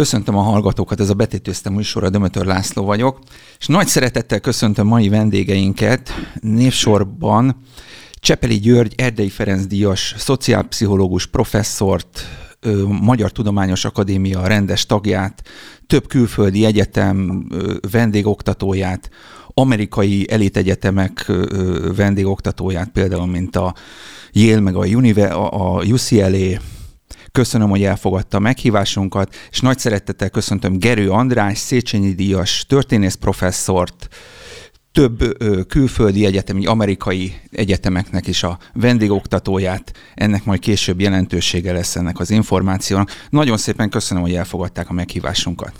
Köszöntöm a hallgatókat, ez a Betétőztem műsora, Dömötör László vagyok, és nagy szeretettel köszöntöm mai vendégeinket. Névsorban Csepeli György, Erdei Ferenc Díjas, szociálpszichológus professzort, Magyar Tudományos Akadémia rendes tagját, több külföldi egyetem vendégoktatóját, amerikai elitegyetemek vendégoktatóját, például mint a Yale meg a, a UCLA, Köszönöm, hogy elfogadta a meghívásunkat, és nagy szeretettel köszöntöm Gerő András, Széchenyi Díjas, történész professzort, több külföldi egyetemi, amerikai egyetemeknek is a vendégoktatóját, ennek majd később jelentősége lesz ennek az információnak. Nagyon szépen köszönöm, hogy elfogadták a meghívásunkat.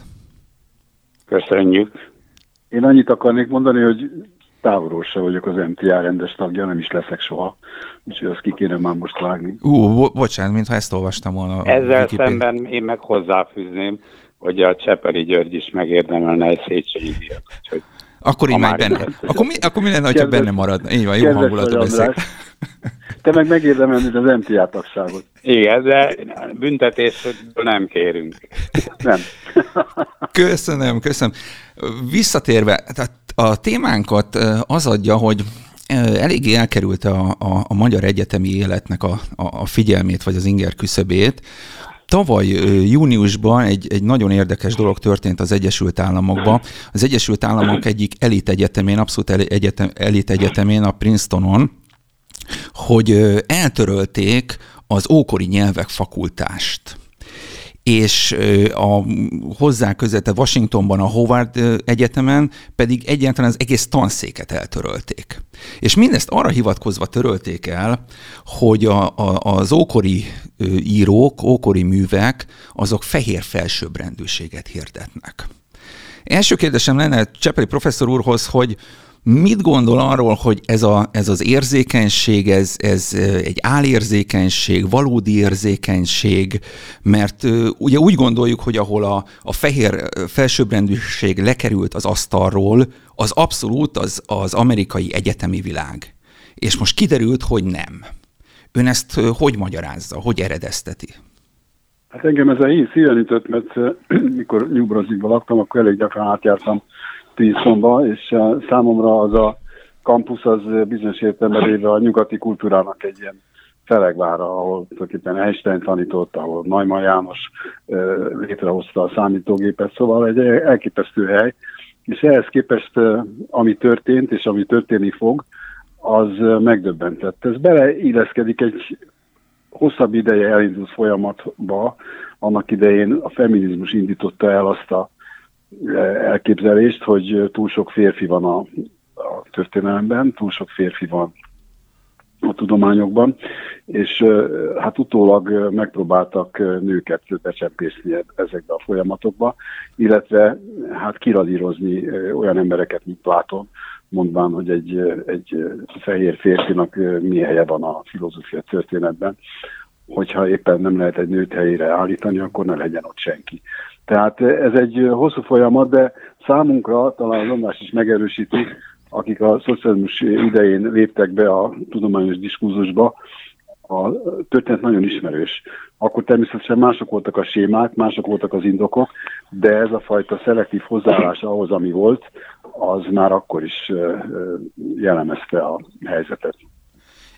Köszönjük. Én annyit akarnék mondani, hogy távolról se vagyok az MTA rendes tagja, nem is leszek soha. Úgyhogy azt ki kéne már most vágni. Ú, bo- bocsánat, mintha ezt olvastam volna. Ezzel szemben én meg hozzáfűzném, hogy a Cseperi György is megérdemelne egy Széchenyi díjat. Úgyhogy akkor így már benne. Akkor mi, akkor mi lenne, ha benne maradna? Így van, jó hangulatú beszél. Te meg megérdemelni az MTA tagságot. Igen, de büntetésről nem kérünk. Nem. Köszönöm, köszönöm. Visszatérve, tehát a témánkat az adja, hogy eléggé elkerült a, a, a magyar egyetemi életnek a, a, a figyelmét, vagy az inger küszöbét. Tavaly júniusban egy, egy nagyon érdekes dolog történt az Egyesült Államokban. Az Egyesült Államok egyik elit egyetemén, abszolút egyetem, elit egyetemén, a Princetonon, hogy eltörölték az ókori nyelvek fakultást és a hozzá közete Washingtonban, a Howard Egyetemen pedig egyáltalán az egész tanszéket eltörölték. És mindezt arra hivatkozva törölték el, hogy a, a, az ókori írók, ókori művek, azok fehér felsőbbrendűséget hirdetnek. Első kérdésem lenne Csepeli professzor úrhoz, hogy Mit gondol arról, hogy ez, a, ez az érzékenység, ez, ez egy álérzékenység, valódi érzékenység, mert ugye úgy gondoljuk, hogy ahol a, a fehér felsőbbrendűség lekerült az asztalról, az abszolút az, az amerikai egyetemi világ. És most kiderült, hogy nem. Ön ezt hogy magyarázza, hogy eredezteti? Hát engem ez a hír szíven ütött, mert mikor New Brunswickban laktam, akkor elég gyakran átjártam Pilsonba, és számomra az a kampusz az bizonyos értelemben a nyugati kultúrának egy ilyen felegvára, ahol tulajdonképpen Einstein tanított, ahol Neumann János létrehozta a számítógépet, szóval egy elképesztő hely, és ehhez képest ami történt, és ami történni fog, az megdöbbentett. Ez beleilleszkedik egy hosszabb ideje elindult folyamatba, annak idején a feminizmus indította el azt a elképzelést, hogy túl sok férfi van a, a történelemben, túl sok férfi van a tudományokban, és hát utólag megpróbáltak nőket becsempészni ezekbe a folyamatokba, illetve hát kiradírozni olyan embereket, mint Pláton, mondván, hogy egy, egy fehér férfinak mi helye van a filozófia történetben, hogyha éppen nem lehet egy nőt helyére állítani, akkor ne legyen ott senki. Tehát ez egy hosszú folyamat, de számunkra, talán az András is megerősíti, akik a szocializmus idején léptek be a tudományos diskurzusba, a történet nagyon ismerős. Akkor természetesen mások voltak a sémák, mások voltak az indokok, de ez a fajta szelektív hozzáállás ahhoz, ami volt, az már akkor is jellemezte a helyzetet.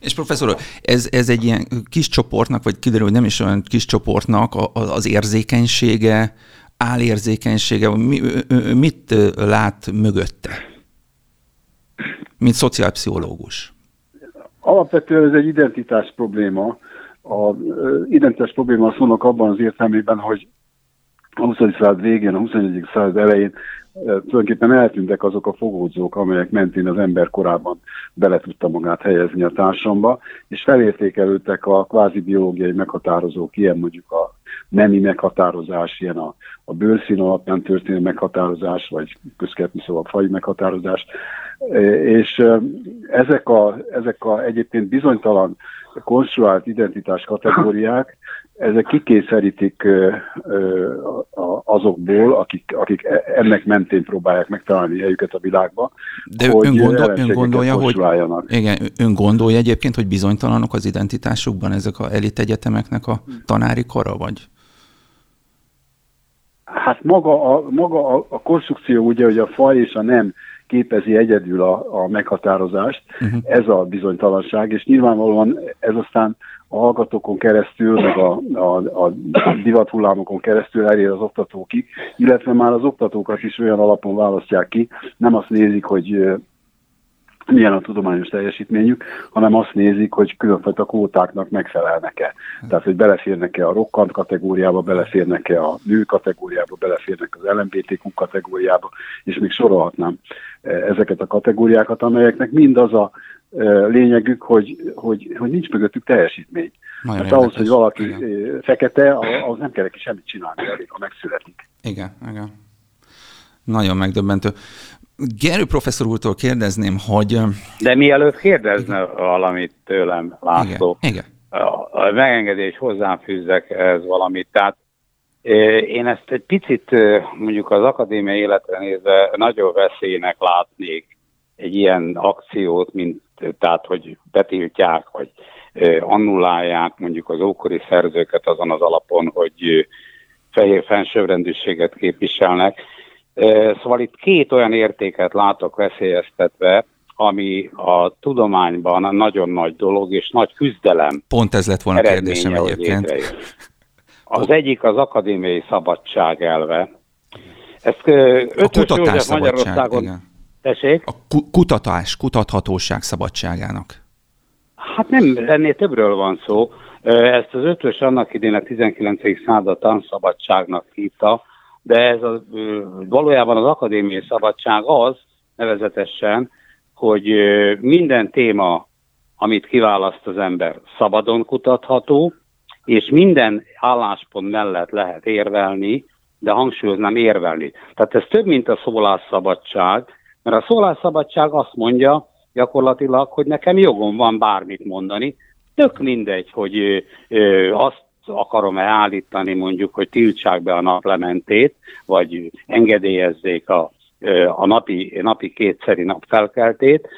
És professzor, ez, ez egy ilyen kis csoportnak, vagy kiderül, hogy nem is olyan kis csoportnak az érzékenysége, álérzékenysége, mi, mit lát mögötte, mint szociálpszichológus? Alapvetően ez egy identitás probléma. A identitás probléma a szónak abban az értelmében, hogy a 20. század végén, a 21. század elején tulajdonképpen eltűntek azok a fogódzók, amelyek mentén az ember korábban bele tudta magát helyezni a társamban, és felértékelődtek a kvázi biológiai meghatározók, ilyen mondjuk a nemi meghatározás, ilyen a, a bőrszín alapján történő meghatározás, vagy közkeletű szóval faj meghatározás. És ezek a, ezek a egyébként bizonytalan konstruált identitás kategóriák, ezek kikényszerítik azokból, akik, akik e, ennek mentén próbálják megtalálni helyüket a világba. De hogy ön, gondol, ön gondolja, hogy igen, ön gondolja egyébként, hogy bizonytalanok az identitásukban ezek a elit egyetemeknek a tanári kora, vagy? Hát maga a, maga a, a konstrukció ugye, hogy a faj és a nem képezi egyedül a, a meghatározást, uh-huh. ez a bizonytalanság, és nyilvánvalóan ez aztán a hallgatókon keresztül, meg a, a, a divathullámokon keresztül elér az oktatókig, illetve már az oktatókat is olyan alapon választják ki, nem azt nézik, hogy milyen a tudományos teljesítményük, hanem azt nézik, hogy különfajta kvótáknak megfelelnek-e. Tehát, hogy beleférnek-e a rokkant kategóriába, beleférnek-e a nő kategóriába, beleférnek az LMBTQ kategóriába, és még sorolhatnám ezeket a kategóriákat, amelyeknek mind az a lényegük, hogy, hogy, hogy nincs mögöttük teljesítmény. Nagyon hát ahhoz, hogy valaki igen. fekete, ahhoz nem kell neki semmit csinálni, elég, ha megszületik. Igen, igen. Nagyon megdöbbentő. Gerő professzor úrtól kérdezném, hogy... De mielőtt kérdezne igen. valamit tőlem, László, igen. igen. A, a megengedés hozzám fűzzek ez valamit. Tehát én ezt egy picit mondjuk az akadémia életre nézve nagyon veszélynek látnék egy ilyen akciót, mint tehát, hogy betiltják, vagy annullálják mondjuk az ókori szerzőket azon az alapon, hogy fehér fensőrendűséget képviselnek. Szóval itt két olyan értéket látok veszélyeztetve, ami a tudományban nagyon nagy dolog, és nagy küzdelem. Pont ez lett volna a kérdésem egyébként. Az egyik az akadémiai szabadság elve. Ezt a kutatás Magyarországon... Igen. Tessék? A kutatás, kutathatóság szabadságának. Hát nem, ennél többről van szó. Ezt az ötös annak idén a 19. század tanszabadságnak hívta, de ez a, valójában az akadémiai szabadság az, nevezetesen, hogy minden téma, amit kiválaszt az ember, szabadon kutatható, és minden álláspont mellett lehet érvelni, de hangsúlyoznám érvelni. Tehát ez több, mint a szólásszabadság, mert a szólásszabadság azt mondja gyakorlatilag, hogy nekem jogom van bármit mondani, tök mindegy, hogy azt akarom-e állítani mondjuk, hogy tiltsák be a naplementét, vagy engedélyezzék a, a napi, napi kétszeri napfelkeltét.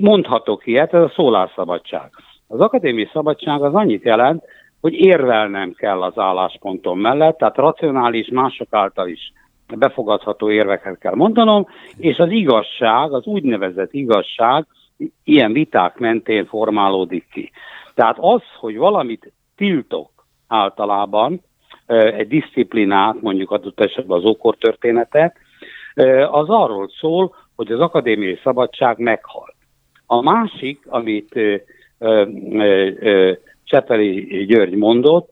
Mondhatok ilyet, ez a szólásszabadság. Az akadémiai szabadság az annyit jelent, hogy érvelnem kell az álláspontom mellett, tehát racionális, mások által is befogadható érveket kell mondanom, és az igazság, az úgynevezett igazság ilyen viták mentén formálódik ki. Tehát az, hogy valamit tiltok általában, egy disziplinát, mondjuk adott esetben az ókortörténetet, az arról szól, hogy az akadémiai szabadság meghalt. A másik, amit Csepeli György mondott,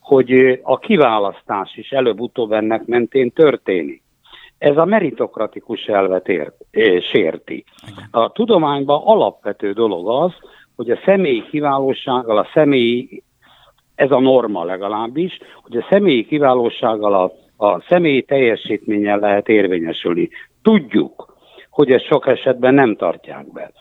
hogy a kiválasztás is előbb-utóbb ennek mentén történik. Ez a meritokratikus elvet ért, sérti. A tudományban alapvető dolog az, hogy a személyi kiválósággal, a személyi, ez a norma legalábbis, hogy a személyi kiválósággal, a, a személyi teljesítménnyel lehet érvényesülni. Tudjuk, hogy ezt sok esetben nem tartják be.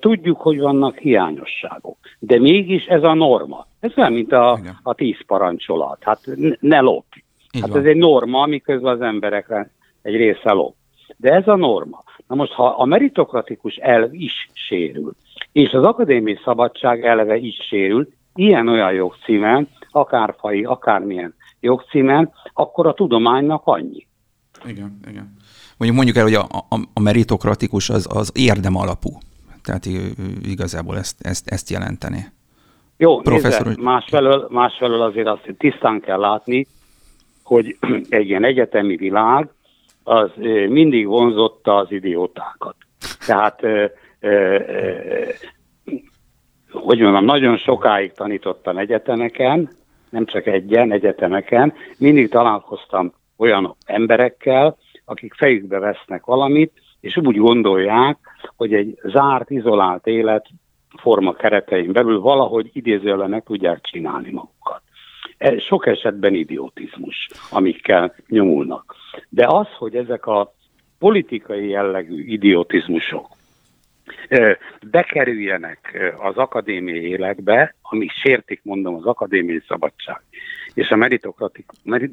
Tudjuk, hogy vannak hiányosságok, de mégis ez a norma. Ez olyan, mint a, a tíz parancsolat. Hát ne lopj. Hát ez egy norma, miközben az emberekre egy része lop. De ez a norma. Na most, ha a meritokratikus elv is sérül, és az akadémiai szabadság elve is sérül, ilyen-olyan jogcímen, akár fai, akármilyen jogcímen, akkor a tudománynak annyi. Igen, igen mondjuk mondjuk el, hogy a, a, a meritokratikus az, az érdem alapú. Tehát igazából ezt, ezt, ezt jelenteni. Jó, Professzor, nézze, másfelől, másfelől azért azt tisztán kell látni, hogy egy ilyen egyetemi világ az mindig vonzotta az idiótákat. Tehát, hogy mondjam, nagyon sokáig tanítottam egyetemeken, nem csak egyen, egyetemeken, mindig találkoztam olyan emberekkel, akik fejükbe vesznek valamit, és úgy gondolják, hogy egy zárt, izolált élet forma keretein belül valahogy idézőleg meg tudják csinálni magukat. Ez sok esetben idiotizmus, amikkel nyomulnak. De az, hogy ezek a politikai jellegű idiotizmusok bekerüljenek az akadémiai életbe, ami sértik, mondom, az akadémiai szabadság és a meritokratik,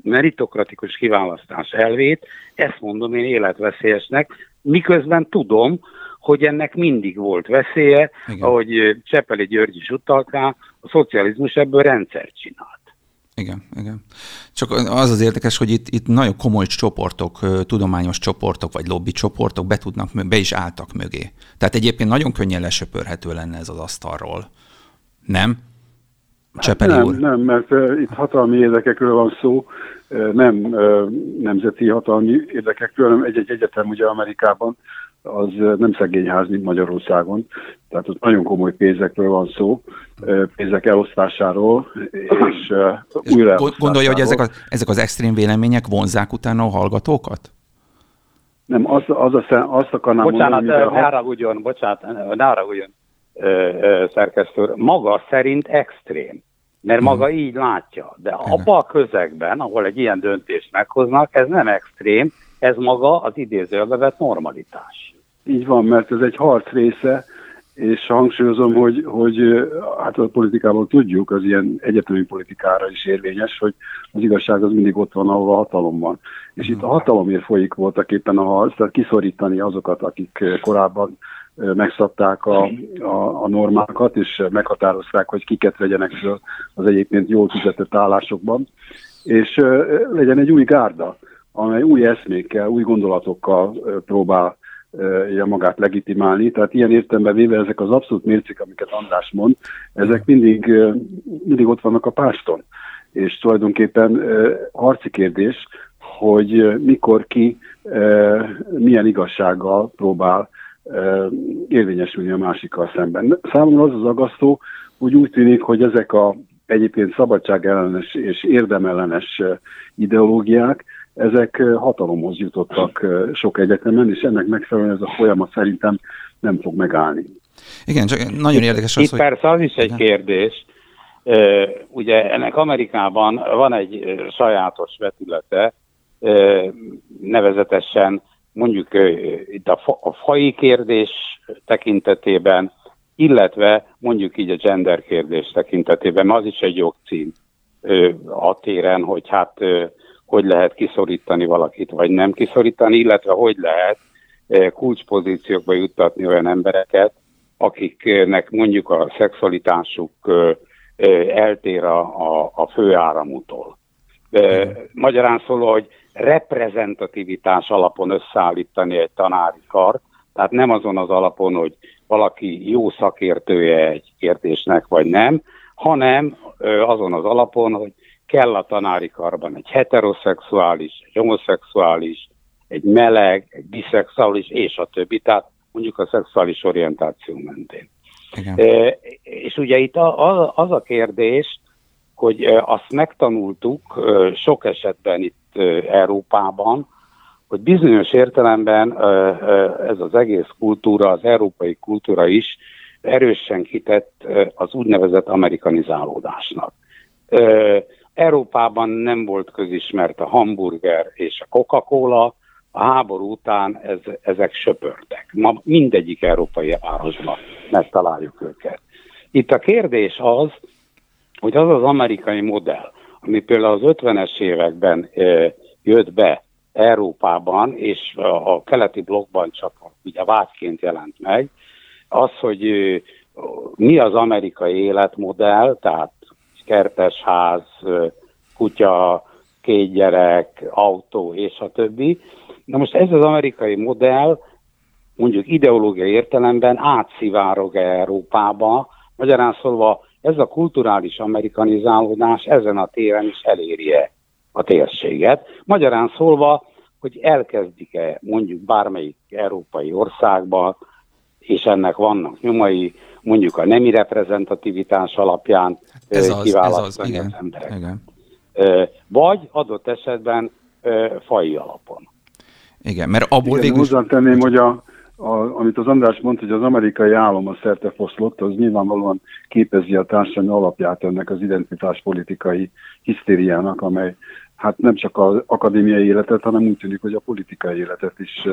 meritokratikus kiválasztás elvét, ezt mondom én életveszélyesnek, miközben tudom, hogy ennek mindig volt veszélye, Igen. ahogy Csepeli György is utalta, a szocializmus ebből rendszer csinált. Igen, igen. Csak az az érdekes, hogy itt, itt nagyon komoly csoportok, tudományos csoportok, vagy lobby csoportok be, tudnak, be is álltak mögé. Tehát egyébként nagyon könnyen lesöpörhető lenne ez az asztalról. Nem? Csepeli hát nem, úr. nem, mert uh, itt hatalmi érdekekről van szó, uh, nem uh, nemzeti hatalmi érdekekről, hanem egy-egy egyetem ugye Amerikában az nem szegényház, mint Magyarországon. Tehát ott nagyon komoly pénzekről van szó, pénzek elosztásáról, és, és újra Gondolja, hogy ezek, a, ezek az extrém vélemények vonzák utána a hallgatókat? Nem, az, az a, azt akarnám bocsánat, mondani, ne haragudjon, bocsánat, ne haragudjon, szerkesztő, maga szerint extrém, mert hmm. maga így látja. De abban a közegben, ahol egy ilyen döntést meghoznak, ez nem extrém, ez maga az idézőjelbe vett normalitás. Így van, mert ez egy harc része, és hangsúlyozom, hogy, hogy hát a politikában tudjuk, az ilyen egyetemi politikára is érvényes, hogy az igazság az mindig ott van, ahol a hatalom van. És itt a hatalomért folyik voltak éppen a harc, tehát kiszorítani azokat, akik korábban megszabták a, a, a normákat, és meghatározták, hogy kiket vegyenek föl az egyébként jól fizetett állásokban, és legyen egy új gárda, amely új eszmékkel, új gondolatokkal próbál ja, magát legitimálni. Tehát ilyen értelemben véve ezek az abszolút mércik, amiket András mond, ezek mindig, mindig ott vannak a páston. És tulajdonképpen harci kérdés, hogy mikor ki milyen igazsággal próbál érvényesülni a másikkal szemben. Számomra az az agasztó, hogy úgy tűnik, hogy ezek a egyébként szabadságellenes és érdemellenes ideológiák, ezek hatalomhoz jutottak sok egyetemen, és ennek megfelelően ez a folyamat szerintem nem fog megállni. Igen, csak nagyon érdekes az, Itt hogy... persze az is egy kérdés, ugye ennek Amerikában van egy sajátos vetülete, nevezetesen mondjuk itt a, fa, a fai kérdés tekintetében, illetve mondjuk így a gender kérdés tekintetében, az is egy jogcím a téren, hogy hát hogy lehet kiszorítani valakit, vagy nem kiszorítani, illetve hogy lehet kulcspozíciókba juttatni olyan embereket, akiknek mondjuk a szexualitásuk eltér a, a, a főáramútól. Magyarán szóló, hogy reprezentativitás alapon összeállítani egy tanári kar, tehát nem azon az alapon, hogy valaki jó szakértője egy kérdésnek, vagy nem, hanem azon az alapon, hogy kell a tanári karban egy heteroszexuális, egy homoszexuális, egy meleg, egy biszexuális, és a többi, tehát mondjuk a szexuális orientáció mentén. Igen. E, és ugye itt a, a, az a kérdés, hogy azt megtanultuk sok esetben itt Európában, hogy bizonyos értelemben ez az egész kultúra, az európai kultúra is erősen kitett az úgynevezett amerikanizálódásnak. Európában nem volt közismert a hamburger és a Coca-Cola, a háború után ez, ezek söpörtek. Ma mindegyik európai városban megtaláljuk őket. Itt a kérdés az, hogy az az amerikai modell, ami például az 50-es években jött be Európában, és a, keleti blokkban csak ugye vádként jelent meg, az, hogy mi az amerikai életmodell, tehát kertesház, kutya, két gyerek, autó és a többi. Na most ez az amerikai modell mondjuk ideológiai értelemben átszivárog Európába, magyarán szólva ez a kulturális amerikanizálódás ezen a téren is eléri -e a térséget. Magyarán szólva, hogy elkezdik-e mondjuk bármelyik európai országba, és ennek vannak nyomai, mondjuk a nemi reprezentativitás alapján ez az, kiválasztani ez az, igen, az emberek. Igen. Vagy adott esetben fai alapon. Igen, mert abból igen, végül... tenném, hogy a, a, amit az András mondta, hogy az amerikai állam a szerte foszlott, az nyilvánvalóan képezi a társadalmi alapját ennek az identitáspolitikai hisztériának, amely hát nem csak az akadémiai életet, hanem úgy tűnik, hogy a politikai életet is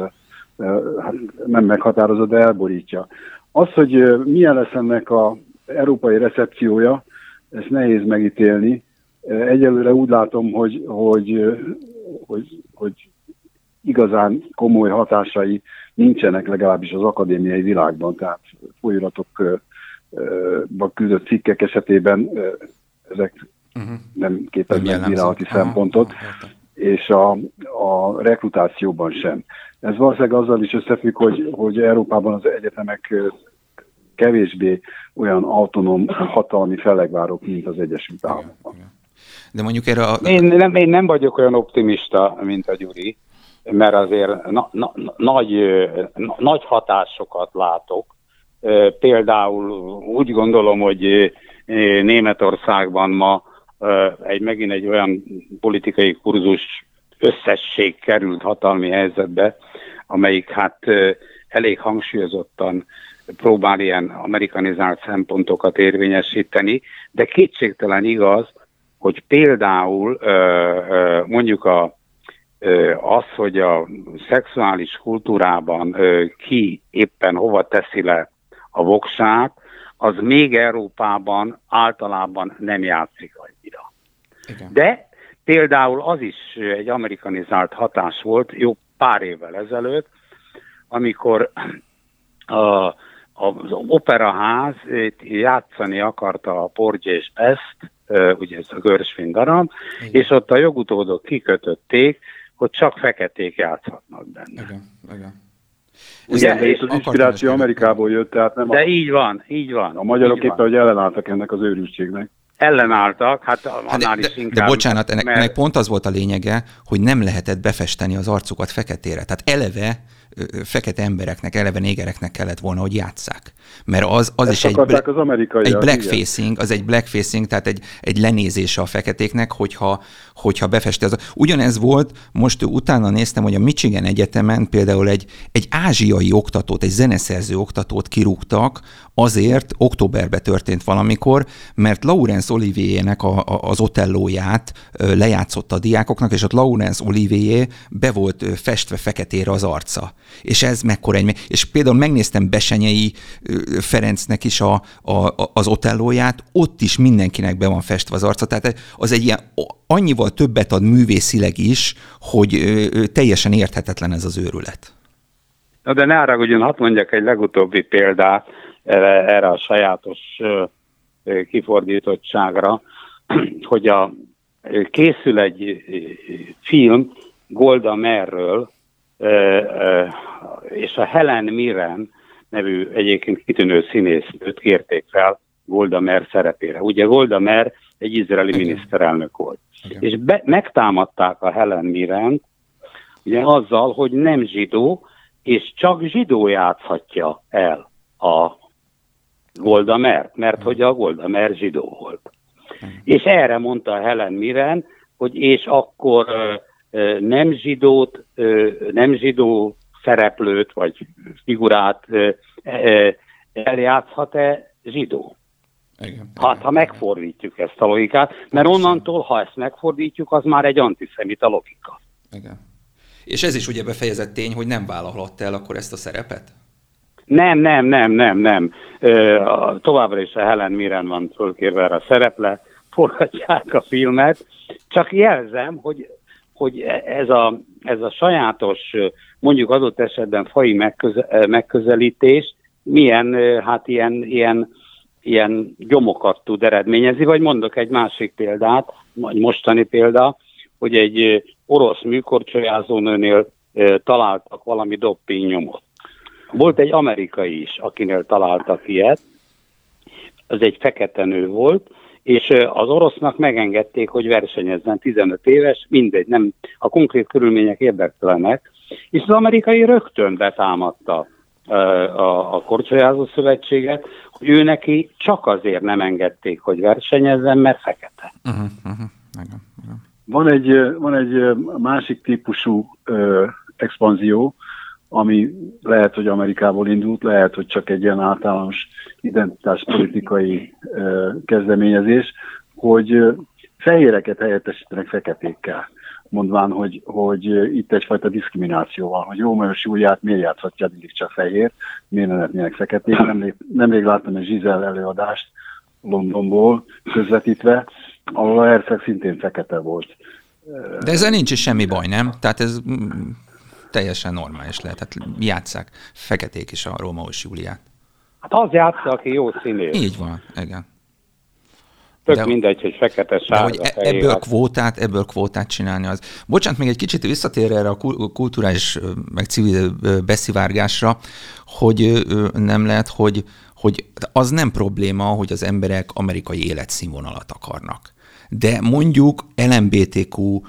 hát nem meghatározza, de elborítja. Az, hogy milyen lesz ennek a európai recepciója, ezt nehéz megítélni. Egyelőre úgy látom, hogy, hogy, hogy, hogy igazán komoly hatásai nincsenek legalábbis az akadémiai világban, tehát folyiratokba küldött cikkek esetében ezek uh-huh. nem képez meg bírálati szempontot, Aha, és a, a rekrutációban sem. Ez valószínűleg azzal is összefügg, hogy, hogy Európában az egyetemek kevésbé olyan autonóm hatalmi fellegvárok, mint az Egyesült Államokban. De mondjuk erre a... Én nem, én nem vagyok olyan optimista, mint a Gyuri, mert azért na, na, nagy, na, nagy hatásokat látok. Például úgy gondolom, hogy Németországban ma egy megint egy olyan politikai kurzus összesség került hatalmi helyzetbe, amelyik hát elég hangsúlyozottan próbál ilyen amerikanizált szempontokat érvényesíteni, de kétségtelen igaz, hogy például mondjuk a, az, hogy a szexuális kultúrában ki éppen hova teszi le a voksát, az még Európában általában nem játszik. Igen. De például az is egy amerikanizált hatás volt jó pár évvel ezelőtt, amikor a, az operaház játszani akarta a Porgy és Best, ugye ez a Görsvin darab, igen. és ott a jogutódok kikötötték, hogy csak feketék játszhatnak benne. Igen, igen. Ugye, és az inspiráció Amerikából jött, tehát nem De a... így van, így van. A magyarok éppen, hogy ellenálltak ennek az őrültségnek ellenálltak, hát annál hát de, is inkább. De bocsánat, ennek, mert... ennek pont az volt a lényege, hogy nem lehetett befesteni az arcukat feketére. Tehát eleve fekete embereknek, eleve négereknek kellett volna, hogy játsszák. Mert az, az is egy, bla- az amerikai egy blackfacing, az egy blackfacing, tehát egy, egy lenézése a feketéknek, hogyha, hogyha befesti az. Ugyanez volt, most utána néztem, hogy a Michigan Egyetemen például egy, egy ázsiai oktatót, egy zeneszerző oktatót kirúgtak, azért októberben történt valamikor, mert Laurence Olivier-nek a, a, az otellóját lejátszotta a diákoknak, és ott Laurence Olivier be volt festve feketére az arca. És ez mekkora egy... És például megnéztem Besenyei Ferencnek is a, a, az otellóját, ott is mindenkinek be van festve az arca, tehát az egy ilyen annyival többet ad művészileg is, hogy teljesen érthetetlen ez az őrület. Na de ne haragudjon, hadd mondjak egy legutóbbi példát erre, erre a sajátos kifordítottságra, hogy a, készül egy film Golda Merről, és a Helen Mirren nevű egyébként kitűnő színésznőt kérték fel Golda Mer szerepére. Ugye Golda Mer egy izraeli Igen. miniszterelnök volt. Igen. És be, megtámadták a Helen Mirren ugye azzal, hogy nem zsidó, és csak zsidó játszhatja el a Golda Mer, mert hogy a Golda Mer zsidó volt. És erre mondta a Helen Mirren, hogy és akkor nem zsidót, nem zsidó szereplőt vagy figurát eljátszhat-e zsidó? Igen, hát, ha megfordítjuk ezt a logikát, mert onnantól, ha ezt megfordítjuk, az már egy antiszemita logika. Igen. És ez is ugye befejezett tény, hogy nem vállalhatta el akkor ezt a szerepet? Nem, nem, nem, nem, nem. Továbbra is a Helen Mirren van fölkérve erre a szereple, forgatják a filmet, csak jelzem, hogy hogy ez a, ez a sajátos, mondjuk adott esetben fai megköze, megközelítés milyen, hát ilyen, ilyen, ilyen gyomokat tud eredményezni, vagy mondok egy másik példát, vagy mostani példa, hogy egy orosz műkorcsolyázónőnél találtak valami dopping nyomot. Volt egy amerikai is, akinél találtak ilyet, az egy fekete nő volt, és az orosznak megengedték, hogy versenyezzen 15 éves, mindegy, nem, a konkrét körülmények érdektelenek, és az amerikai rögtön betámadta a, a Korcsolyázó Szövetséget, hogy ő neki csak azért nem engedték, hogy versenyezzen, mert fekete. Uh-huh, uh-huh. Van egy, van egy másik típusú ö, expanzió, ami lehet, hogy Amerikából indult, lehet, hogy csak egy ilyen általános identitáspolitikai kezdeményezés, hogy fehéreket helyettesítenek feketékkel, mondván, hogy, hogy itt egyfajta diszkrimináció van, hogy mert Júliát miért játszhatja mindig csak fehér, miért ne lehetnének feketék. Nemrég, nemrég láttam egy Zsizel előadást Londonból közvetítve, ahol a herceg szintén fekete volt. De ezzel nincs is semmi baj, nem? Tehát ez teljesen normális lehet. Hát játszák feketék is a Rómaus Júliát. Hát az játsza, aki jó színész. Így van, igen. Tök de, mindegy, hogy fekete, sárga, de hogy e- ebből kvótát, ebből kvótát csinálni az. Bocsánat, még egy kicsit visszatér erre a kulturális, meg civil beszivárgásra, hogy nem lehet, hogy, hogy az nem probléma, hogy az emberek amerikai életszínvonalat akarnak. De mondjuk LMBTQ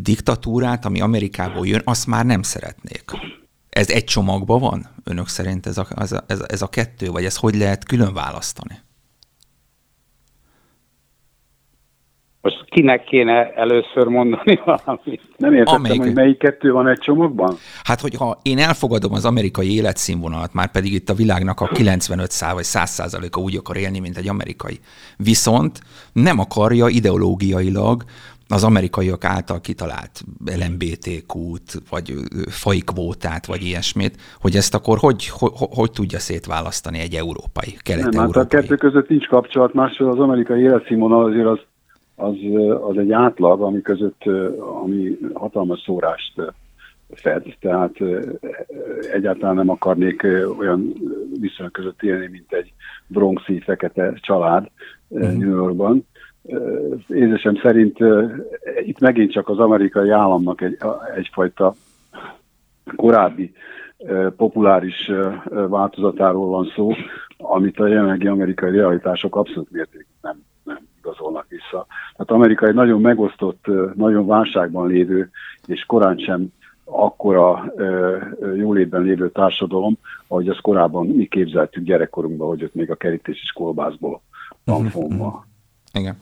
diktatúrát, ami Amerikából jön, azt már nem szeretnék. Ez egy csomagban van? Önök szerint ez a, ez, a, ez, a, ez a kettő, vagy ez hogy lehet külön választani? Most kinek kéne először mondani valamit? Nem értettem, Amelyik... hogy melyik kettő van egy csomagban? Hát, hogyha én elfogadom az amerikai életszínvonalat, már pedig itt a világnak a 95 szá vagy 100 százaléka úgy akar élni, mint egy amerikai. Viszont nem akarja ideológiailag az amerikaiak által kitalált LMBTQ-t, vagy fajkvótát, vagy ilyesmit, hogy ezt akkor hogy, hogy, hogy tudja szétválasztani egy európai, kelet-európai? Nem, hát a kettő között nincs kapcsolat, másról az amerikai életszínvonal azért az, az, az egy átlag, ami között, ami hatalmas szórást fed, tehát egyáltalán nem akarnék olyan viszonyok között élni, mint egy bronxi fekete család uh-huh. New Yorkban édesem szerint itt megint csak az amerikai államnak egy, egyfajta korábbi populáris változatáról van szó, amit a jelenlegi amerikai realitások abszolút mértékben nem, nem igazolnak vissza. Tehát Amerika egy nagyon megosztott, nagyon válságban lévő, és korán sem akkora jólétben lévő társadalom, ahogy azt korábban mi képzeltük gyerekkorunkban, hogy ott még a kerítés is kolbászból van fonva. Mhm. Igen.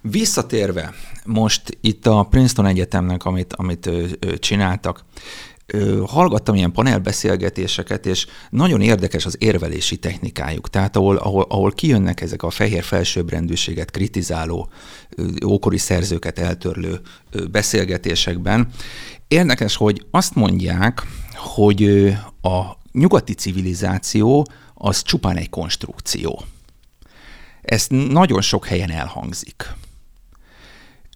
Visszatérve most itt a Princeton Egyetemnek, amit, amit ö, ö, csináltak, ö, hallgattam ilyen panelbeszélgetéseket, és nagyon érdekes az érvelési technikájuk. Tehát ahol, ahol, ahol kijönnek ezek a fehér felsőbbrendűséget kritizáló, ókori szerzőket eltörlő beszélgetésekben. Érdekes, hogy azt mondják, hogy a nyugati civilizáció az csupán egy konstrukció. Ez nagyon sok helyen elhangzik.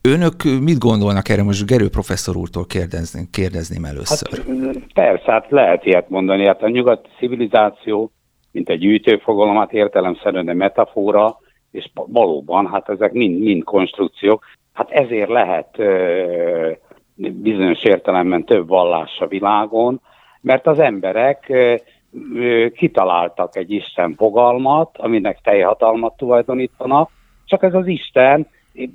Önök mit gondolnak erre? Most Gerő professzor úrtól kérdezni, kérdezném először. Hát, persze, hát lehet ilyet mondani. Hát a nyugati civilizáció, mint egy gyűjtőfogalom, hát értelemszerűen egy metafora, és valóban, hát ezek mind, mind konstrukciók. Hát ezért lehet ö, bizonyos értelemben több vallás a világon, mert az emberek kitaláltak egy Isten fogalmat, aminek teljhatalmat tulajdonítanak, csak ez az Isten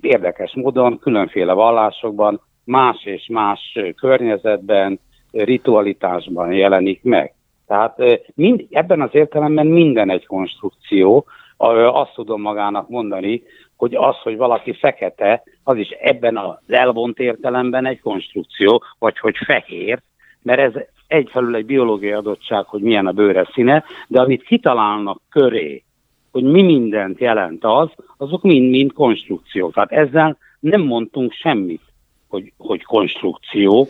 érdekes módon különféle vallásokban, más és más környezetben, ritualitásban jelenik meg. Tehát mind, ebben az értelemben minden egy konstrukció. Azt tudom magának mondani, hogy az, hogy valaki fekete, az is ebben az elvont értelemben egy konstrukció, vagy hogy fehér, mert ez egyfelől egy biológiai adottság, hogy milyen a bőre színe, de amit kitalálnak köré, hogy mi mindent jelent az, azok mind-mind konstrukciók. Tehát ezzel nem mondtunk semmit, hogy, hogy konstrukció.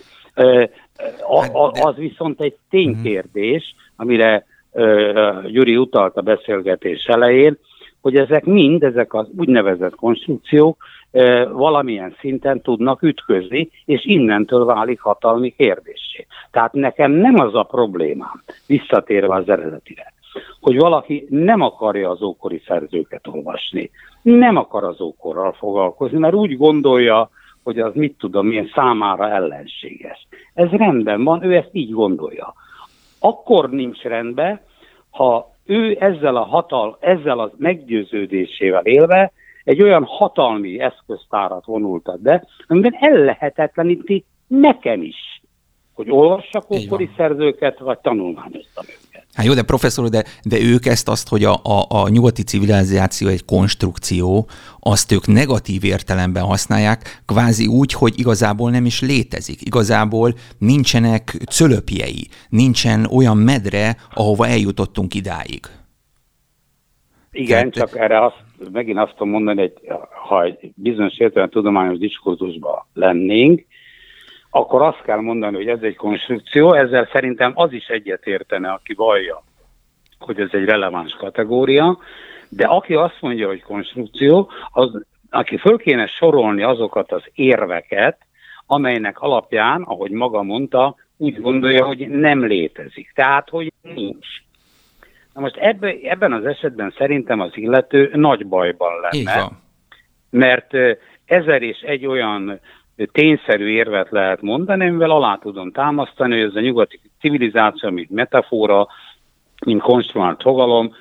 A, hát, az viszont egy ténykérdés, amire Gyuri utalt a beszélgetés elején, hogy ezek mind, ezek az úgynevezett konstrukciók valamilyen szinten tudnak ütközni, és innentől válik hatalmi kérdésé. Tehát nekem nem az a problémám, visszatérve az eredetire, hogy valaki nem akarja az ókori szerzőket olvasni, nem akar az ókorral foglalkozni, mert úgy gondolja, hogy az mit tudom én számára ellenséges. Ez rendben van, ő ezt így gondolja. Akkor nincs rendben, ha ő ezzel a hatal, ezzel a meggyőződésével élve egy olyan hatalmi eszköztárat vonultat be, amiben ellehetetleníti nekem is, hogy olvassak ókori szerzőket, vagy tanulmányoztam őket. Hát jó, de professzor, de, de ők ezt azt, hogy a, a, a nyugati civilizáció egy konstrukció, azt ők negatív értelemben használják, kvázi úgy, hogy igazából nem is létezik. Igazából nincsenek cölöpjei, nincsen olyan medre, ahova eljutottunk idáig. Igen, Tehát... csak erre azt, megint azt tudom mondani, hogy ha egy bizonyos értelemben tudományos diskurzusban lennénk, akkor azt kell mondani, hogy ez egy konstrukció, ezzel szerintem az is egyetértene, aki vallja, hogy ez egy releváns kategória, de aki azt mondja, hogy konstrukció, az, aki föl kéne sorolni azokat az érveket, amelynek alapján, ahogy maga mondta, úgy gondolja, hogy nem létezik. Tehát, hogy nincs. Na most ebbe, ebben az esetben szerintem az illető nagy bajban lenne. mert ezer és egy olyan tényszerű érvet lehet mondani, amivel alá tudom támasztani, hogy ez a nyugati civilizáció, mint metafora, mint konstruált fogalom,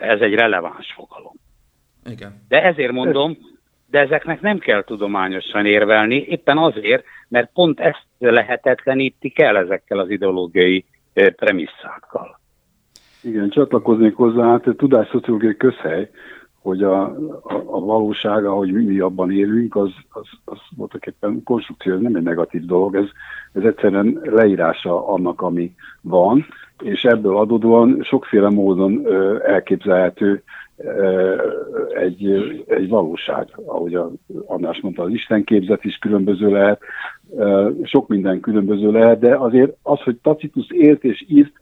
ez egy releváns fogalom. Igen. De ezért mondom, de ezeknek nem kell tudományosan érvelni, éppen azért, mert pont ezt lehetetlenítik el ezekkel az ideológiai premisszákkal. Igen, csatlakoznék hozzá, hát a tudásszociológiai közhely, hogy a, a, a valóság, ahogy mi, mi abban élünk, az, az, az voltak éppen konstrukció, ez nem egy negatív dolog, ez, ez egyszerűen leírása annak, ami van, és ebből adódóan sokféle módon ö, elképzelhető ö, egy, egy valóság, ahogy a, András mondta, az istenképzet is különböző lehet, ö, sok minden különböző lehet, de azért az, hogy Tacitus élt és írt,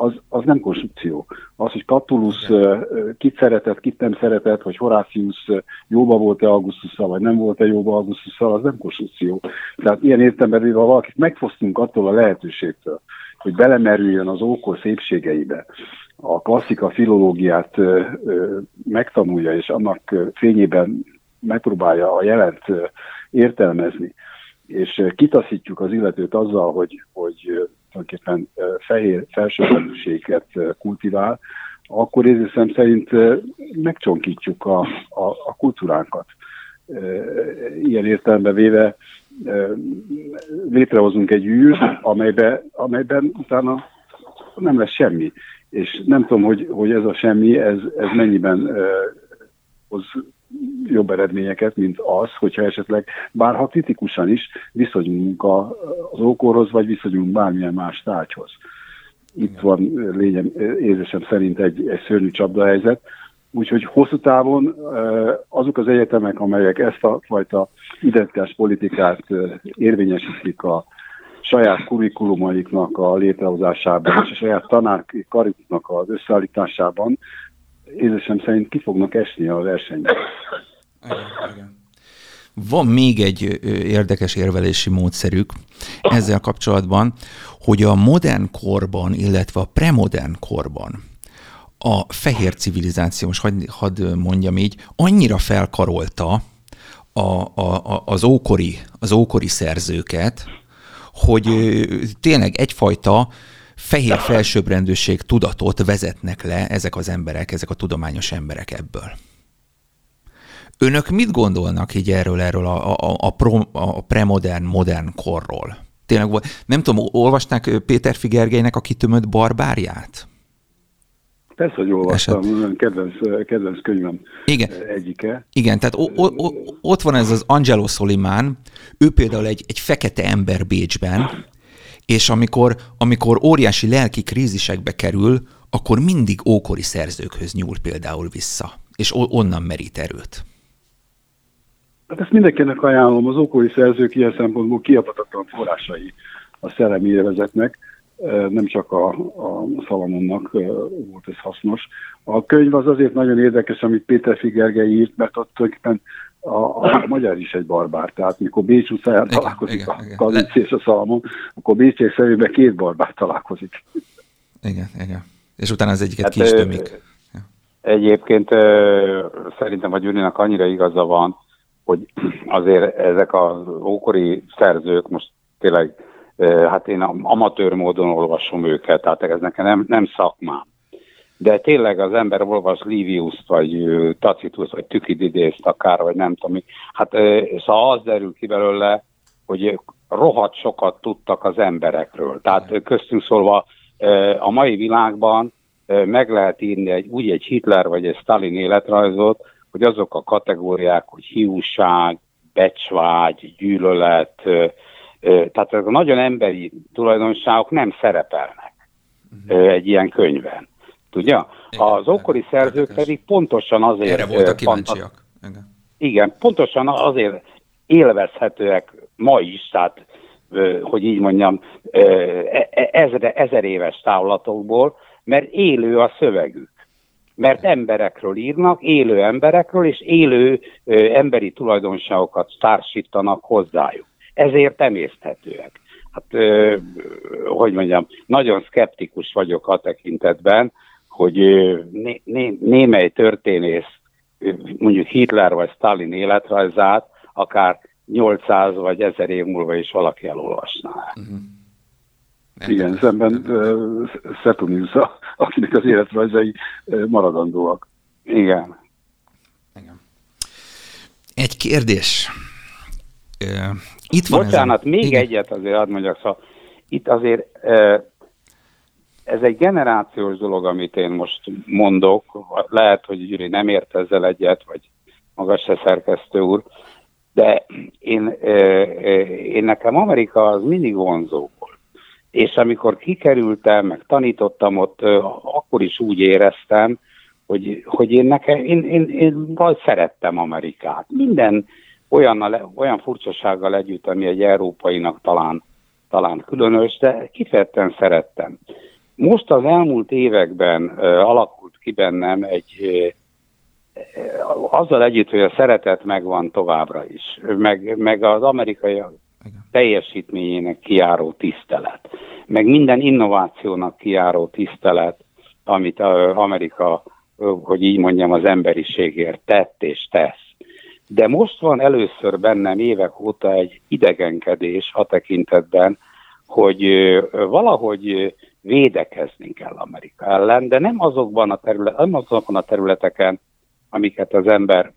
az, az nem konstrukció. Az, hogy Catullus uh, kit szeretett, kit nem szeretett, hogy Horácius jóba volt-e Augustusszal, vagy nem volt-e jóba Augustusszal, az nem konstrukció. Tehát ilyen értelemben, ha valakit megfosztunk attól a lehetőségtől, hogy belemerüljön az ókor szépségeibe, a klasszika filológiát megtanulja, és annak fényében megpróbálja a jelent értelmezni, és kitaszítjuk az illetőt azzal, hogy, hogy tulajdonképpen fehér felsőbbrendűséget kultivál, akkor érzésem szerint megcsonkítjuk a, a, a kultúránkat. Ilyen értelembe véve létrehozunk egy űr, amelybe, amelyben utána nem lesz semmi. És nem tudom, hogy, hogy ez a semmi, ez, ez mennyiben hoz jobb eredményeket, mint az, hogyha esetleg bár ha kritikusan is viszonyulunk az ókorhoz, vagy viszonyulunk bármilyen más tárgyhoz. Itt Igen. van lényem, érzésem szerint egy, egy szörnyű csapdahelyzet, Úgyhogy hosszú távon azok az egyetemek, amelyek ezt a fajta identitás politikát érvényesítik a saját kurikulumaiknak a létrehozásában és a saját tanárkariknak az összeállításában, érzésem szerint ki fognak esni a versenyben. Van még egy érdekes érvelési módszerük ezzel kapcsolatban, hogy a modern korban, illetve a premodern korban a fehér civilizáció, most hadd, hadd mondjam így, annyira felkarolta a, a, az, ókori, az ókori szerzőket, hogy tényleg egyfajta fehér felsőbbrendűség tudatot vezetnek le ezek az emberek, ezek a tudományos emberek ebből. Önök mit gondolnak így erről, erről a, a, a, pro, a premodern, modern korról? Tényleg, nem tudom, olvasták Péter Figergelynek a kitömött barbárját? Persze, hogy olvastam, Eset. kedvenc, kedvenc könyvem Igen. egyike. Igen, tehát o, o, o, ott van ez az Angelo Solimán, ő például egy, egy fekete ember Bécsben, és amikor, amikor óriási lelki krízisekbe kerül, akkor mindig ókori szerzőkhöz nyúl például vissza, és onnan merít erőt. Hát ezt mindenkinek ajánlom, az ókori szerzők ilyen szempontból kiapatatlan forrásai a szellemi élvezetnek, nem csak a, a Szalamonnak volt ez hasznos. A könyv az azért nagyon érdekes, amit Péter Figergely írt, mert ott tulajdonképpen a, a, magyar is egy barbár, tehát mikor Bécs utcáján igen, találkozik igen, a Kalinc és a Szalamon, akkor Bécs és szemében két barbár találkozik. Igen, igen. És utána az egyiket hát, ki is tömik. Egyébként szerintem a Gyurinak annyira igaza van, hogy azért ezek az ókori szerzők, most tényleg, hát én amatőr módon olvasom őket, tehát ez nekem nem, nem szakmám de tényleg az ember olvas Livius-t, vagy Tacitus, vagy Tükididészt akár, vagy nem tudom mi. Hát szóval az derül ki belőle, hogy rohadt sokat tudtak az emberekről. Tehát köztünk szólva a mai világban meg lehet írni egy, úgy egy Hitler vagy egy Stalin életrajzot, hogy azok a kategóriák, hogy hiúság, becsvágy, gyűlölet, tehát ezek a nagyon emberi tulajdonságok nem szerepelnek uh-huh. egy ilyen könyvben. Tudja? Igen, az ókori szerzők érdekes. pedig pontosan azért... Erre voltak kíváncsiak. Igen. igen, pontosan azért élvezhetőek ma is, tehát hogy így mondjam, e, e, ezer, ezer éves távlatokból, mert élő a szövegük. Mert emberekről írnak, élő emberekről, és élő emberi tulajdonságokat társítanak hozzájuk. Ezért emészthetőek. Hát, hogy mondjam, nagyon szkeptikus vagyok a tekintetben, hogy né, né, némely történész mondjuk Hitler vagy Stalin életrajzát akár 800 vagy 1000 év múlva is valaki elolvasná. Uh-huh. Igen, szemben uh, Szetonius, akinek az életrajzai uh, maradandóak. Igen. Igen. Egy kérdés. Uh, itt van Bocsánat, ez a... még Igen. egyet azért hadd mondjak, szóval itt azért uh, ez egy generációs dolog, amit én most mondok, lehet, hogy Gyuri nem ért ezzel egyet, vagy magas se szerkesztő úr, de én, én nekem Amerika az mindig vonzó volt. És amikor kikerültem, meg tanítottam ott, akkor is úgy éreztem, hogy, hogy én, nekem, én, én, én szerettem Amerikát. Minden olyan, olyan furcsasággal együtt, ami egy európainak talán, talán különös, de kifejezetten szerettem. Most az elmúlt években alakult ki bennem egy azzal együtt, hogy a szeretet megvan továbbra is, meg, meg az amerikai teljesítményének kiáró tisztelet, meg minden innovációnak kiáró tisztelet, amit Amerika, hogy így mondjam, az emberiségért tett és tesz. De most van először bennem évek óta egy idegenkedés a tekintetben, hogy valahogy védekezni kell Amerika ellen, de nem azokban a, terület, nem azokon a területeken, amiket az ember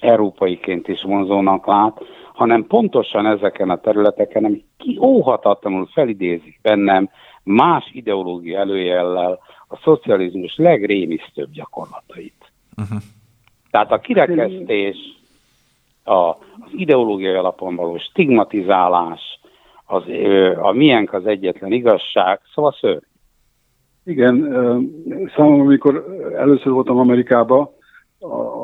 európaiként is vonzónak lát, hanem pontosan ezeken a területeken, amik ki óhatatlanul felidézik bennem más ideológia előjellel a szocializmus legrémisztőbb gyakorlatait. Uh-huh. Tehát a kirekesztés, a, az ideológiai alapon való stigmatizálás, az, a miénk az egyetlen igazság, szóval szörny. Igen, számomra, amikor először voltam Amerikában,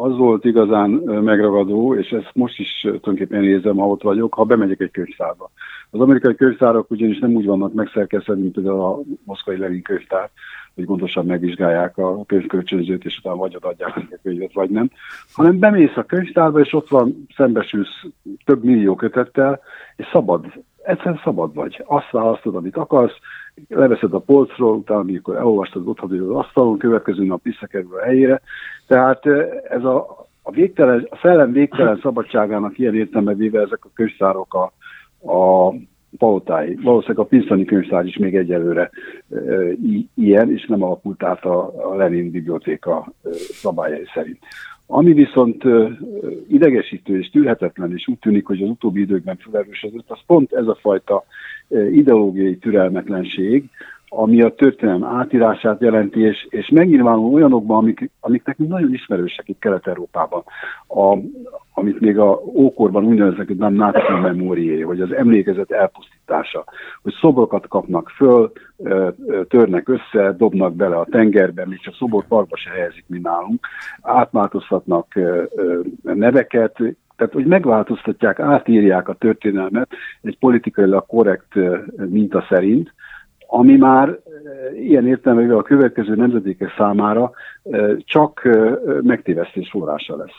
az volt igazán megragadó, és ezt most is tulajdonképpen érzem, ha ott vagyok, ha bemegyek egy könyvtárba. Az amerikai könyvtárak ugyanis nem úgy vannak megszerkesztve, mint például a moszkvai Lenin könyvtár, hogy gondosan megvizsgálják a könyvkölcsönzőt, és utána vagy adják a könyvet, vagy nem, hanem bemész a könyvtárba, és ott van, szembesülsz több millió kötettel, és szabad, egyszerűen szabad vagy. Azt választod, amit akarsz, leveszed a polcról, utána amikor elolvastad, ott az asztalon, következő nap visszakerül a helyére. Tehát ez a, a, végtelen, a szellem végtelen szabadságának ilyen értelme véve ezek a könyvtárok a, a palotái. Valószínűleg a Pinszani könyvtár is még egyelőre e, ilyen, és nem alakult át a, a Lenin bibliotéka e, szabályai szerint. Ami viszont idegesítő és tűrhetetlen, és úgy tűnik, hogy az utóbbi időkben felerősödött, az pont ez a fajta ideológiai türelmetlenség, ami a történelem átírását jelenti, és, és megnyilvánul olyanokban, amik, amik nekünk nagyon ismerősek itt Kelet-Európában, a, amit még a ókorban úgy neveznek, hogy nem náci memórié, hogy az emlékezet elpusztítása, hogy szobrokat kapnak föl, törnek össze, dobnak bele a tengerbe, még csak szobor parkba se helyezik, mint nálunk, átmáltoztatnak neveket, tehát, hogy megváltoztatják, átírják a történelmet egy politikailag korrekt minta szerint, ami már eh, ilyen értelmében a következő nemzedékek számára eh, csak eh, megtévesztés forrása lesz.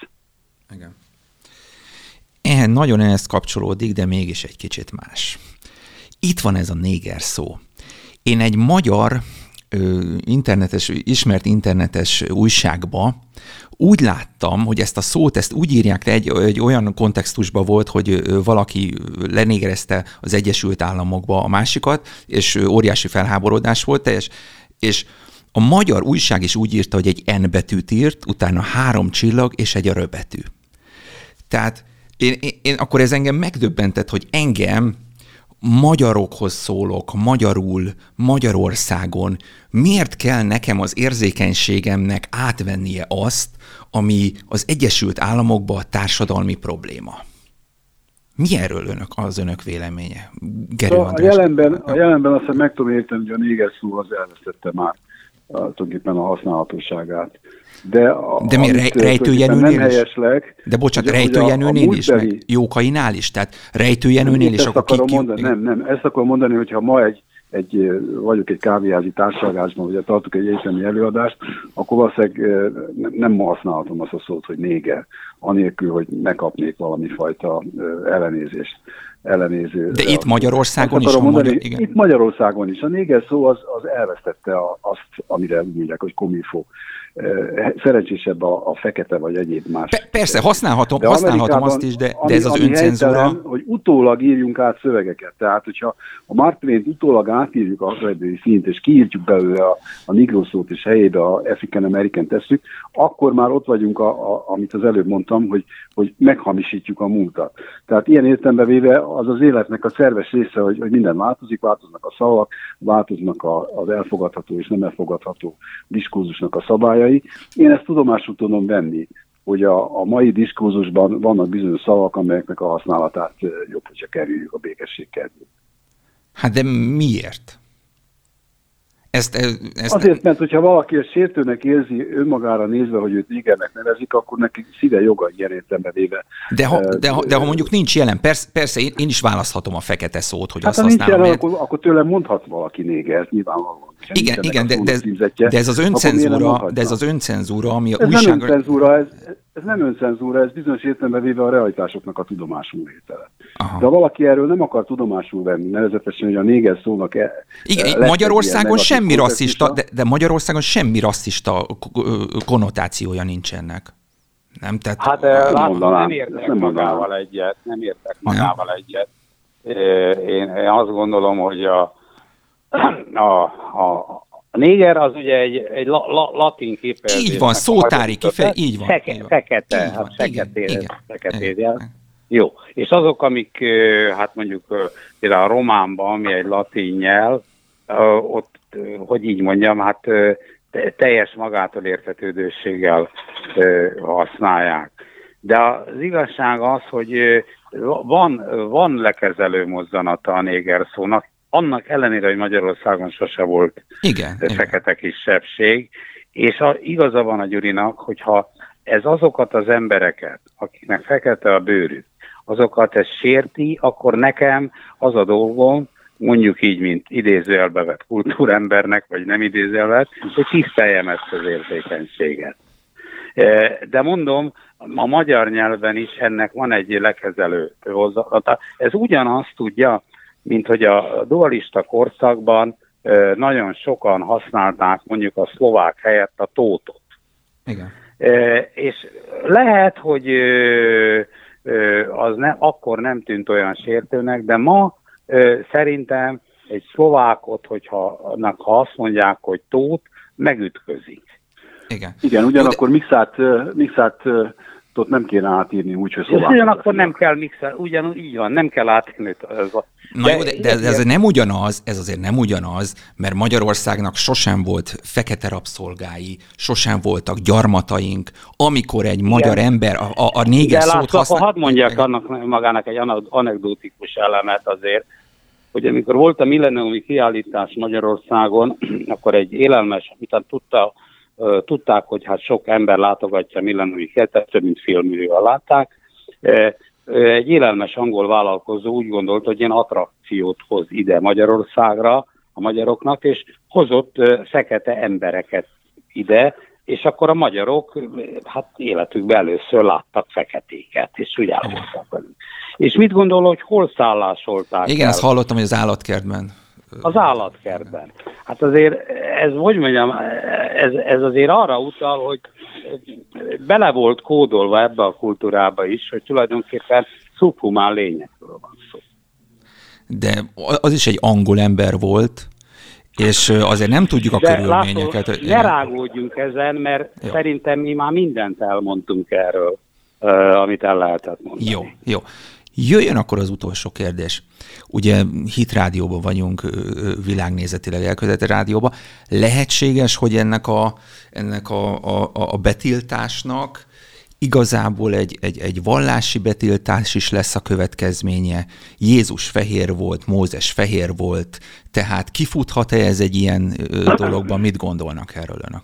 Igen. Ehhez nagyon ehhez kapcsolódik, de mégis egy kicsit más. Itt van ez a néger szó. Én egy magyar internetes, ismert internetes újságba úgy láttam, hogy ezt a szót, ezt úgy írják le, egy, egy olyan kontextusban volt, hogy valaki lenégerezte az Egyesült Államokba a másikat, és óriási felháborodás volt, teljes, és a magyar újság is úgy írta, hogy egy N betűt írt, utána három csillag és egy aröbetű. Tehát én, én, én akkor ez engem megdöbbentett, hogy engem magyarokhoz szólok, magyarul, Magyarországon, miért kell nekem az érzékenységemnek átvennie azt, ami az Egyesült Államokban a társadalmi probléma? Mi erről önök, az önök véleménye? Gerő a, jelenben, a jelenben azt meg tudom érteni, hogy a néger szó az elvesztette már tulajdonképpen a használhatóságát. De, a, De mi rej, rejtőjenőnél is? Helyeslek, De bocsánat, rejtőjenőnél is, meg Jókainál is? Tehát rejtőjenőnél is, akkor ki, mondani, Nem, nem, ezt akarom mondani, hogyha ma egy, egy, vagyok egy kávéházi társadalmásban, vagy tartok egy egyetemi előadást, akkor valószínűleg nem használhatom azt a szót, hogy néger, anélkül, hogy ne kapnék valami fajta ellenézést ellenéző. De itt Magyarországon is? Mondani, magyar, igen. Itt Magyarországon is. A néger szó az, az elvesztette a, azt, amire úgy mondják, hogy komifó szerencsésebb a, a fekete vagy egyéb más. Persze, használhatom, de használhatom azt is, de, ami, de ez az öncenzúra... Helytelen, hogy utólag írjunk át szövegeket. Tehát, hogyha a Mark Twain utólag átírjuk a határidői szint, és kiírtjuk belőle a, a Negro szót, és helyébe a African American tesszük, akkor már ott vagyunk, a, a, amit az előbb mondtam, hogy, hogy meghamisítjuk a múltat. Tehát ilyen értelembe véve az az életnek a szerves része, hogy, hogy minden változik, változnak a szavak, változnak a, az elfogadható és nem elfogadható diskurzusnak a szabályai. Én ezt tudomásul tudom venni, hogy a, a mai diskurzusban vannak bizonyos szavak, amelyeknek a használatát jobb, hogyha kerüljük a békesség kedvéért. Hát de miért? Ezt, ezt Azért, mert hogyha valaki a sértőnek érzi önmagára nézve, hogy őt négernek nevezik, akkor neki szíve joga ilyen értelembe véve. De ha, de, ha, de ha mondjuk nincs jelen, persze, persze én, én is választhatom a fekete szót, hogy hát azt ha nincs jelen, mert... akkor, akkor tőlem mondhat valaki néger, nyilvánvalóan. Igen, igen, de, de, de, ez az öncenzúra, de ez az öncenzúra, ami a ez újság... nem öncenzúra, ez, ez nem öncenzúra, ez bizonyos értelemben véve a realitásoknak a tudomásul vétele. Aha. De ha valaki erről nem akar tudomásul venni, nevezetesen, hogy a néger szónak... E, Igen, e, Magyarországon semmi rasszista, de, de Magyarországon semmi rasszista konnotációja nincs ennek. Nem, tehát... Hát látom, nem értek nem magával egyet, nem értek magával nem. egyet. Én, én azt gondolom, hogy a, a, a, a néger az ugye egy, egy la, la, latin kifejezés. Így van, szótári kifejezés, így van. Feke, így van. Fekete, így hát feketér, feketér, Jó, és azok, amik hát mondjuk például a románban, ami egy latin nyelv, ott, hogy így mondjam, hát teljes magától értetődőséggel használják. De az igazság az, hogy van, van lekezelő mozzanata a néger szónak, annak ellenére, hogy Magyarországon sose volt igen, fekete igen. kisebbség, és a, igaza van a Gyurinak, hogyha ez azokat az embereket, akiknek fekete a bőrük, azokat ez sérti, akkor nekem az a dolgom, mondjuk így, mint idézőjelbe vett kultúrembernek, vagy nem idézőjelbe, hogy tiszteljem ezt az érzékenységet. E, de mondom, a magyar nyelven is ennek van egy lekezelő hozzata. Ez ugyanazt tudja, mint hogy a dualista korszakban nagyon sokan használták mondjuk a szlovák helyett a tótot. Igen. És lehet, hogy az ne, akkor nem tűnt olyan sértőnek, de ma szerintem egy szlovákot, hogyha annak, ha azt mondják, hogy tót, megütközik. Igen. Igen, ugyanakkor mixát, mixát ott nem kéne átírni úgy, hogy szlovákot. Ugyanakkor nem kell mixel, ugyanúgy így van, nem kell átírni. Ez a, Na de, jó, de, de, de ez nem ugyanaz, ez azért nem ugyanaz, mert Magyarországnak sosem volt fekete rabszolgái, sosem voltak gyarmataink, amikor egy magyar Igen. ember a, a, a néger szót látszak, használ... hadd mondjak annak magának egy anekdotikus elemet azért, hogy amikor volt a milleniumi kiállítás Magyarországon, akkor egy élelmes, amit tudta tudták, hogy hát sok ember látogatja Millenniumi Kertet, több mint félmillióan látták. Egy élelmes angol vállalkozó úgy gondolt, hogy ilyen attrakciót hoz ide Magyarországra a magyaroknak, és hozott fekete embereket ide, és akkor a magyarok hát életükben először láttak feketéket, és úgy állapodtak velük. És mit gondol, hogy hol szállásolták Igen, el? ezt hallottam, hogy az állatkertben. Az állatkertben. Hát azért ez, hogy mondjam, ez, ez azért arra utal, hogy bele volt kódolva ebbe a kultúrába is, hogy tulajdonképpen szubhumán lényekről van szó. De az is egy angol ember volt, és azért nem tudjuk a De körülményeket. Látod, ne rágódjunk ezen, mert jó. szerintem mi már mindent elmondtunk erről, amit el lehetett mondani. Jó, jó. Jöjjön akkor az utolsó kérdés. Ugye hit rádióban vagyunk, világnézetileg elkövetett rádióban. Lehetséges, hogy ennek a, ennek a, a, a betiltásnak igazából egy, egy, egy vallási betiltás is lesz a következménye. Jézus fehér volt, Mózes fehér volt, tehát kifuthat-e ez egy ilyen dologban? Mit gondolnak erről önök?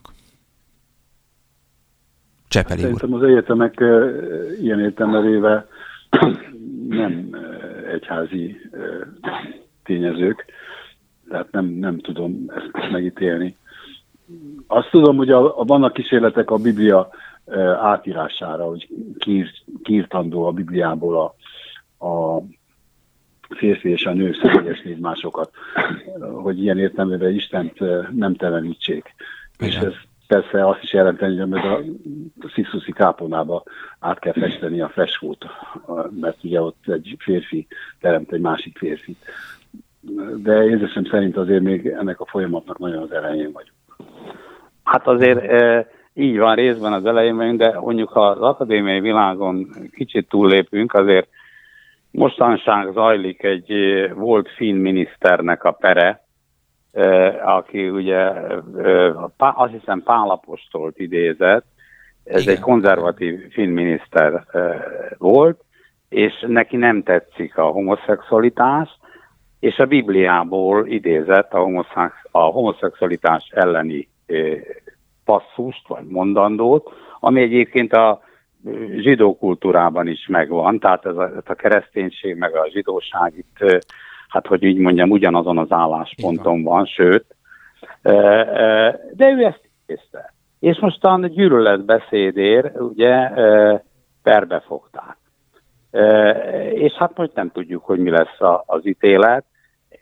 Csepeli Szerintem az egyetemek ilyen értelmevéve nem egyházi tényezők, tehát nem, nem tudom ezt megítélni. Azt tudom, hogy a, a, vannak kísérletek a Biblia átírására, hogy kír, kírtandó a Bibliából a, a férfi és a nő szöveges másokat, hogy ilyen értelmében Istent nem telenítsék. És ez persze azt is jelenteni, hogy a sziszuszi kápolnába át kell festeni a freskót, mert ugye ott egy férfi teremt egy másik férfit. De érzésem szerint azért még ennek a folyamatnak nagyon az elején vagyunk. Hát azért így van részben az elején de mondjuk ha az akadémiai világon kicsit túllépünk, azért mostanság zajlik egy volt finn miniszternek a pere, aki ugye azt hiszem Pálapostolt idézett, ez Igen. egy konzervatív filmminiszter volt, és neki nem tetszik a homoszexualitás, és a Bibliából idézett a, homoszex, a homoszexualitás elleni passzust, vagy mondandót, ami egyébként a zsidó kultúrában is megvan, tehát ez a, ez a kereszténység meg a zsidóság itt hát hogy így mondjam, ugyanazon az állásponton van, sőt, de ő ezt észre. És mostan gyűlöletbeszédér, ugye, perbe fogták. És hát most nem tudjuk, hogy mi lesz az ítélet.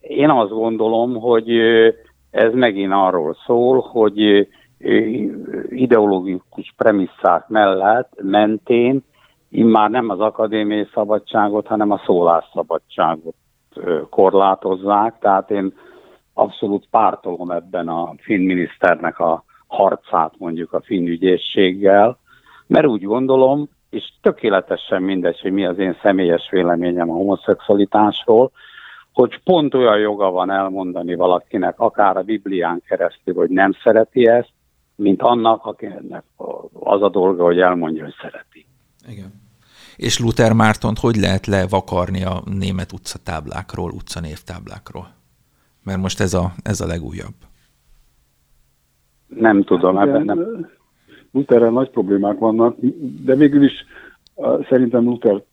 Én azt gondolom, hogy ez megint arról szól, hogy ideológikus premisszák mellett, mentén, immár nem az akadémiai szabadságot, hanem a szólásszabadságot korlátozzák, tehát én abszolút pártolom ebben a finn miniszternek a harcát mondjuk a finn ügyészséggel, mert úgy gondolom, és tökéletesen mindegy, hogy mi az én személyes véleményem a homoszexualitásról, hogy pont olyan joga van elmondani valakinek, akár a Biblián keresztül, hogy nem szereti ezt, mint annak, akinek az a dolga, hogy elmondja, hogy szereti. Igen és Luther Mártont hogy lehet levakarni a német utcatáblákról, utcanévtáblákról? Mert most ez a, ez a legújabb. Nem tudom, ebben nem. Lutherrel nagy problémák vannak, de végül is szerintem Luther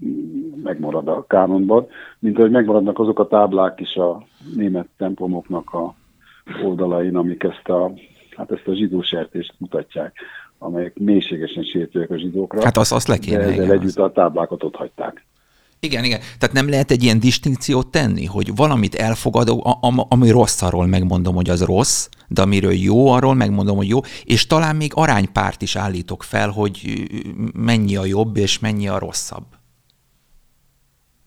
megmarad a kánonban, mint hogy megmaradnak azok a táblák is a német templomoknak a oldalain, amik ezt a, hát ezt a zsidó sertést mutatják amelyek mélységesen sértőek a zsidókra. Hát azt, azt le kéne. De ezzel együtt a táblákat ott hagyták. Igen, igen. Tehát nem lehet egy ilyen distinkciót tenni, hogy valamit elfogadok, ami rossz, arról megmondom, hogy az rossz, de amiről jó, arról megmondom, hogy jó, és talán még aránypárt is állítok fel, hogy mennyi a jobb és mennyi a rosszabb.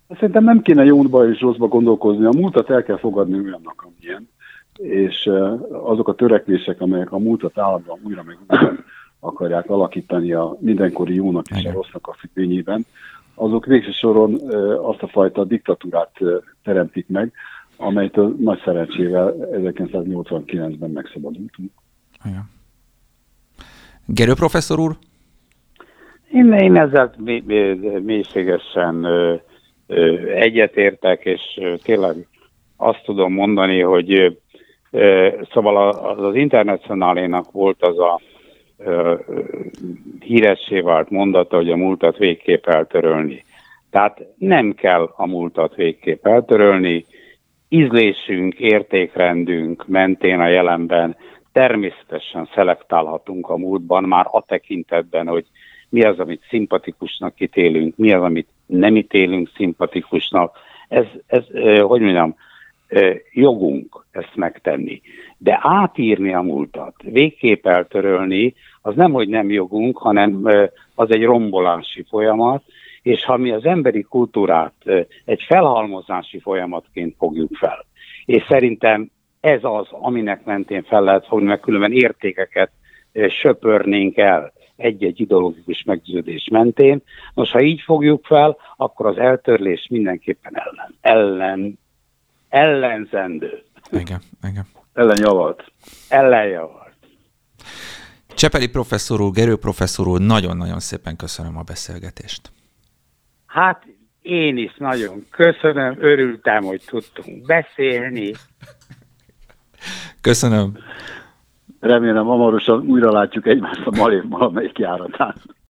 Szerintem nem kéne jóba és rosszba gondolkozni, a múltat el kell fogadni olyannak, amilyen, és azok a törekvések, amelyek a múltat állandóan újra meg akarják alakítani a mindenkori jónak és a rossznak a függvényében, azok végső soron azt a fajta diktatúrát teremtik meg, amelyet a nagy szerencsével 1989-ben megszabadultunk. Igen. Gerő professzor úr? Én, én ezzel mélységesen egyetértek, és tényleg azt tudom mondani, hogy szóval az, az internacionálénak volt az a híressé vált mondata, hogy a múltat végképp eltörölni. Tehát nem kell a múltat végképp eltörölni, ízlésünk, értékrendünk mentén a jelenben természetesen szelektálhatunk a múltban, már a tekintetben, hogy mi az, amit szimpatikusnak ítélünk, mi az, amit nem ítélünk szimpatikusnak. Ez, ez hogy mondjam, jogunk ezt megtenni. De átírni a múltat, végképp eltörölni, az nem, hogy nem jogunk, hanem az egy rombolási folyamat, és ha mi az emberi kultúrát egy felhalmozási folyamatként fogjuk fel, és szerintem ez az, aminek mentén fel lehet fogni, mert különben értékeket söpörnénk el egy-egy ideológikus meggyőződés mentén. Nos, ha így fogjuk fel, akkor az eltörlés mindenképpen ellen, ellen ellenzendő. Igen, igen. Ellenjavalt. Ellenjavalt. Csepeli professzor úr, Gerő professzor úr, nagyon-nagyon szépen köszönöm a beszélgetést. Hát én is nagyon köszönöm, örültem, hogy tudtunk beszélni. Köszönöm. Remélem hamarosan újra látjuk egymást a Malév valamelyik járatán.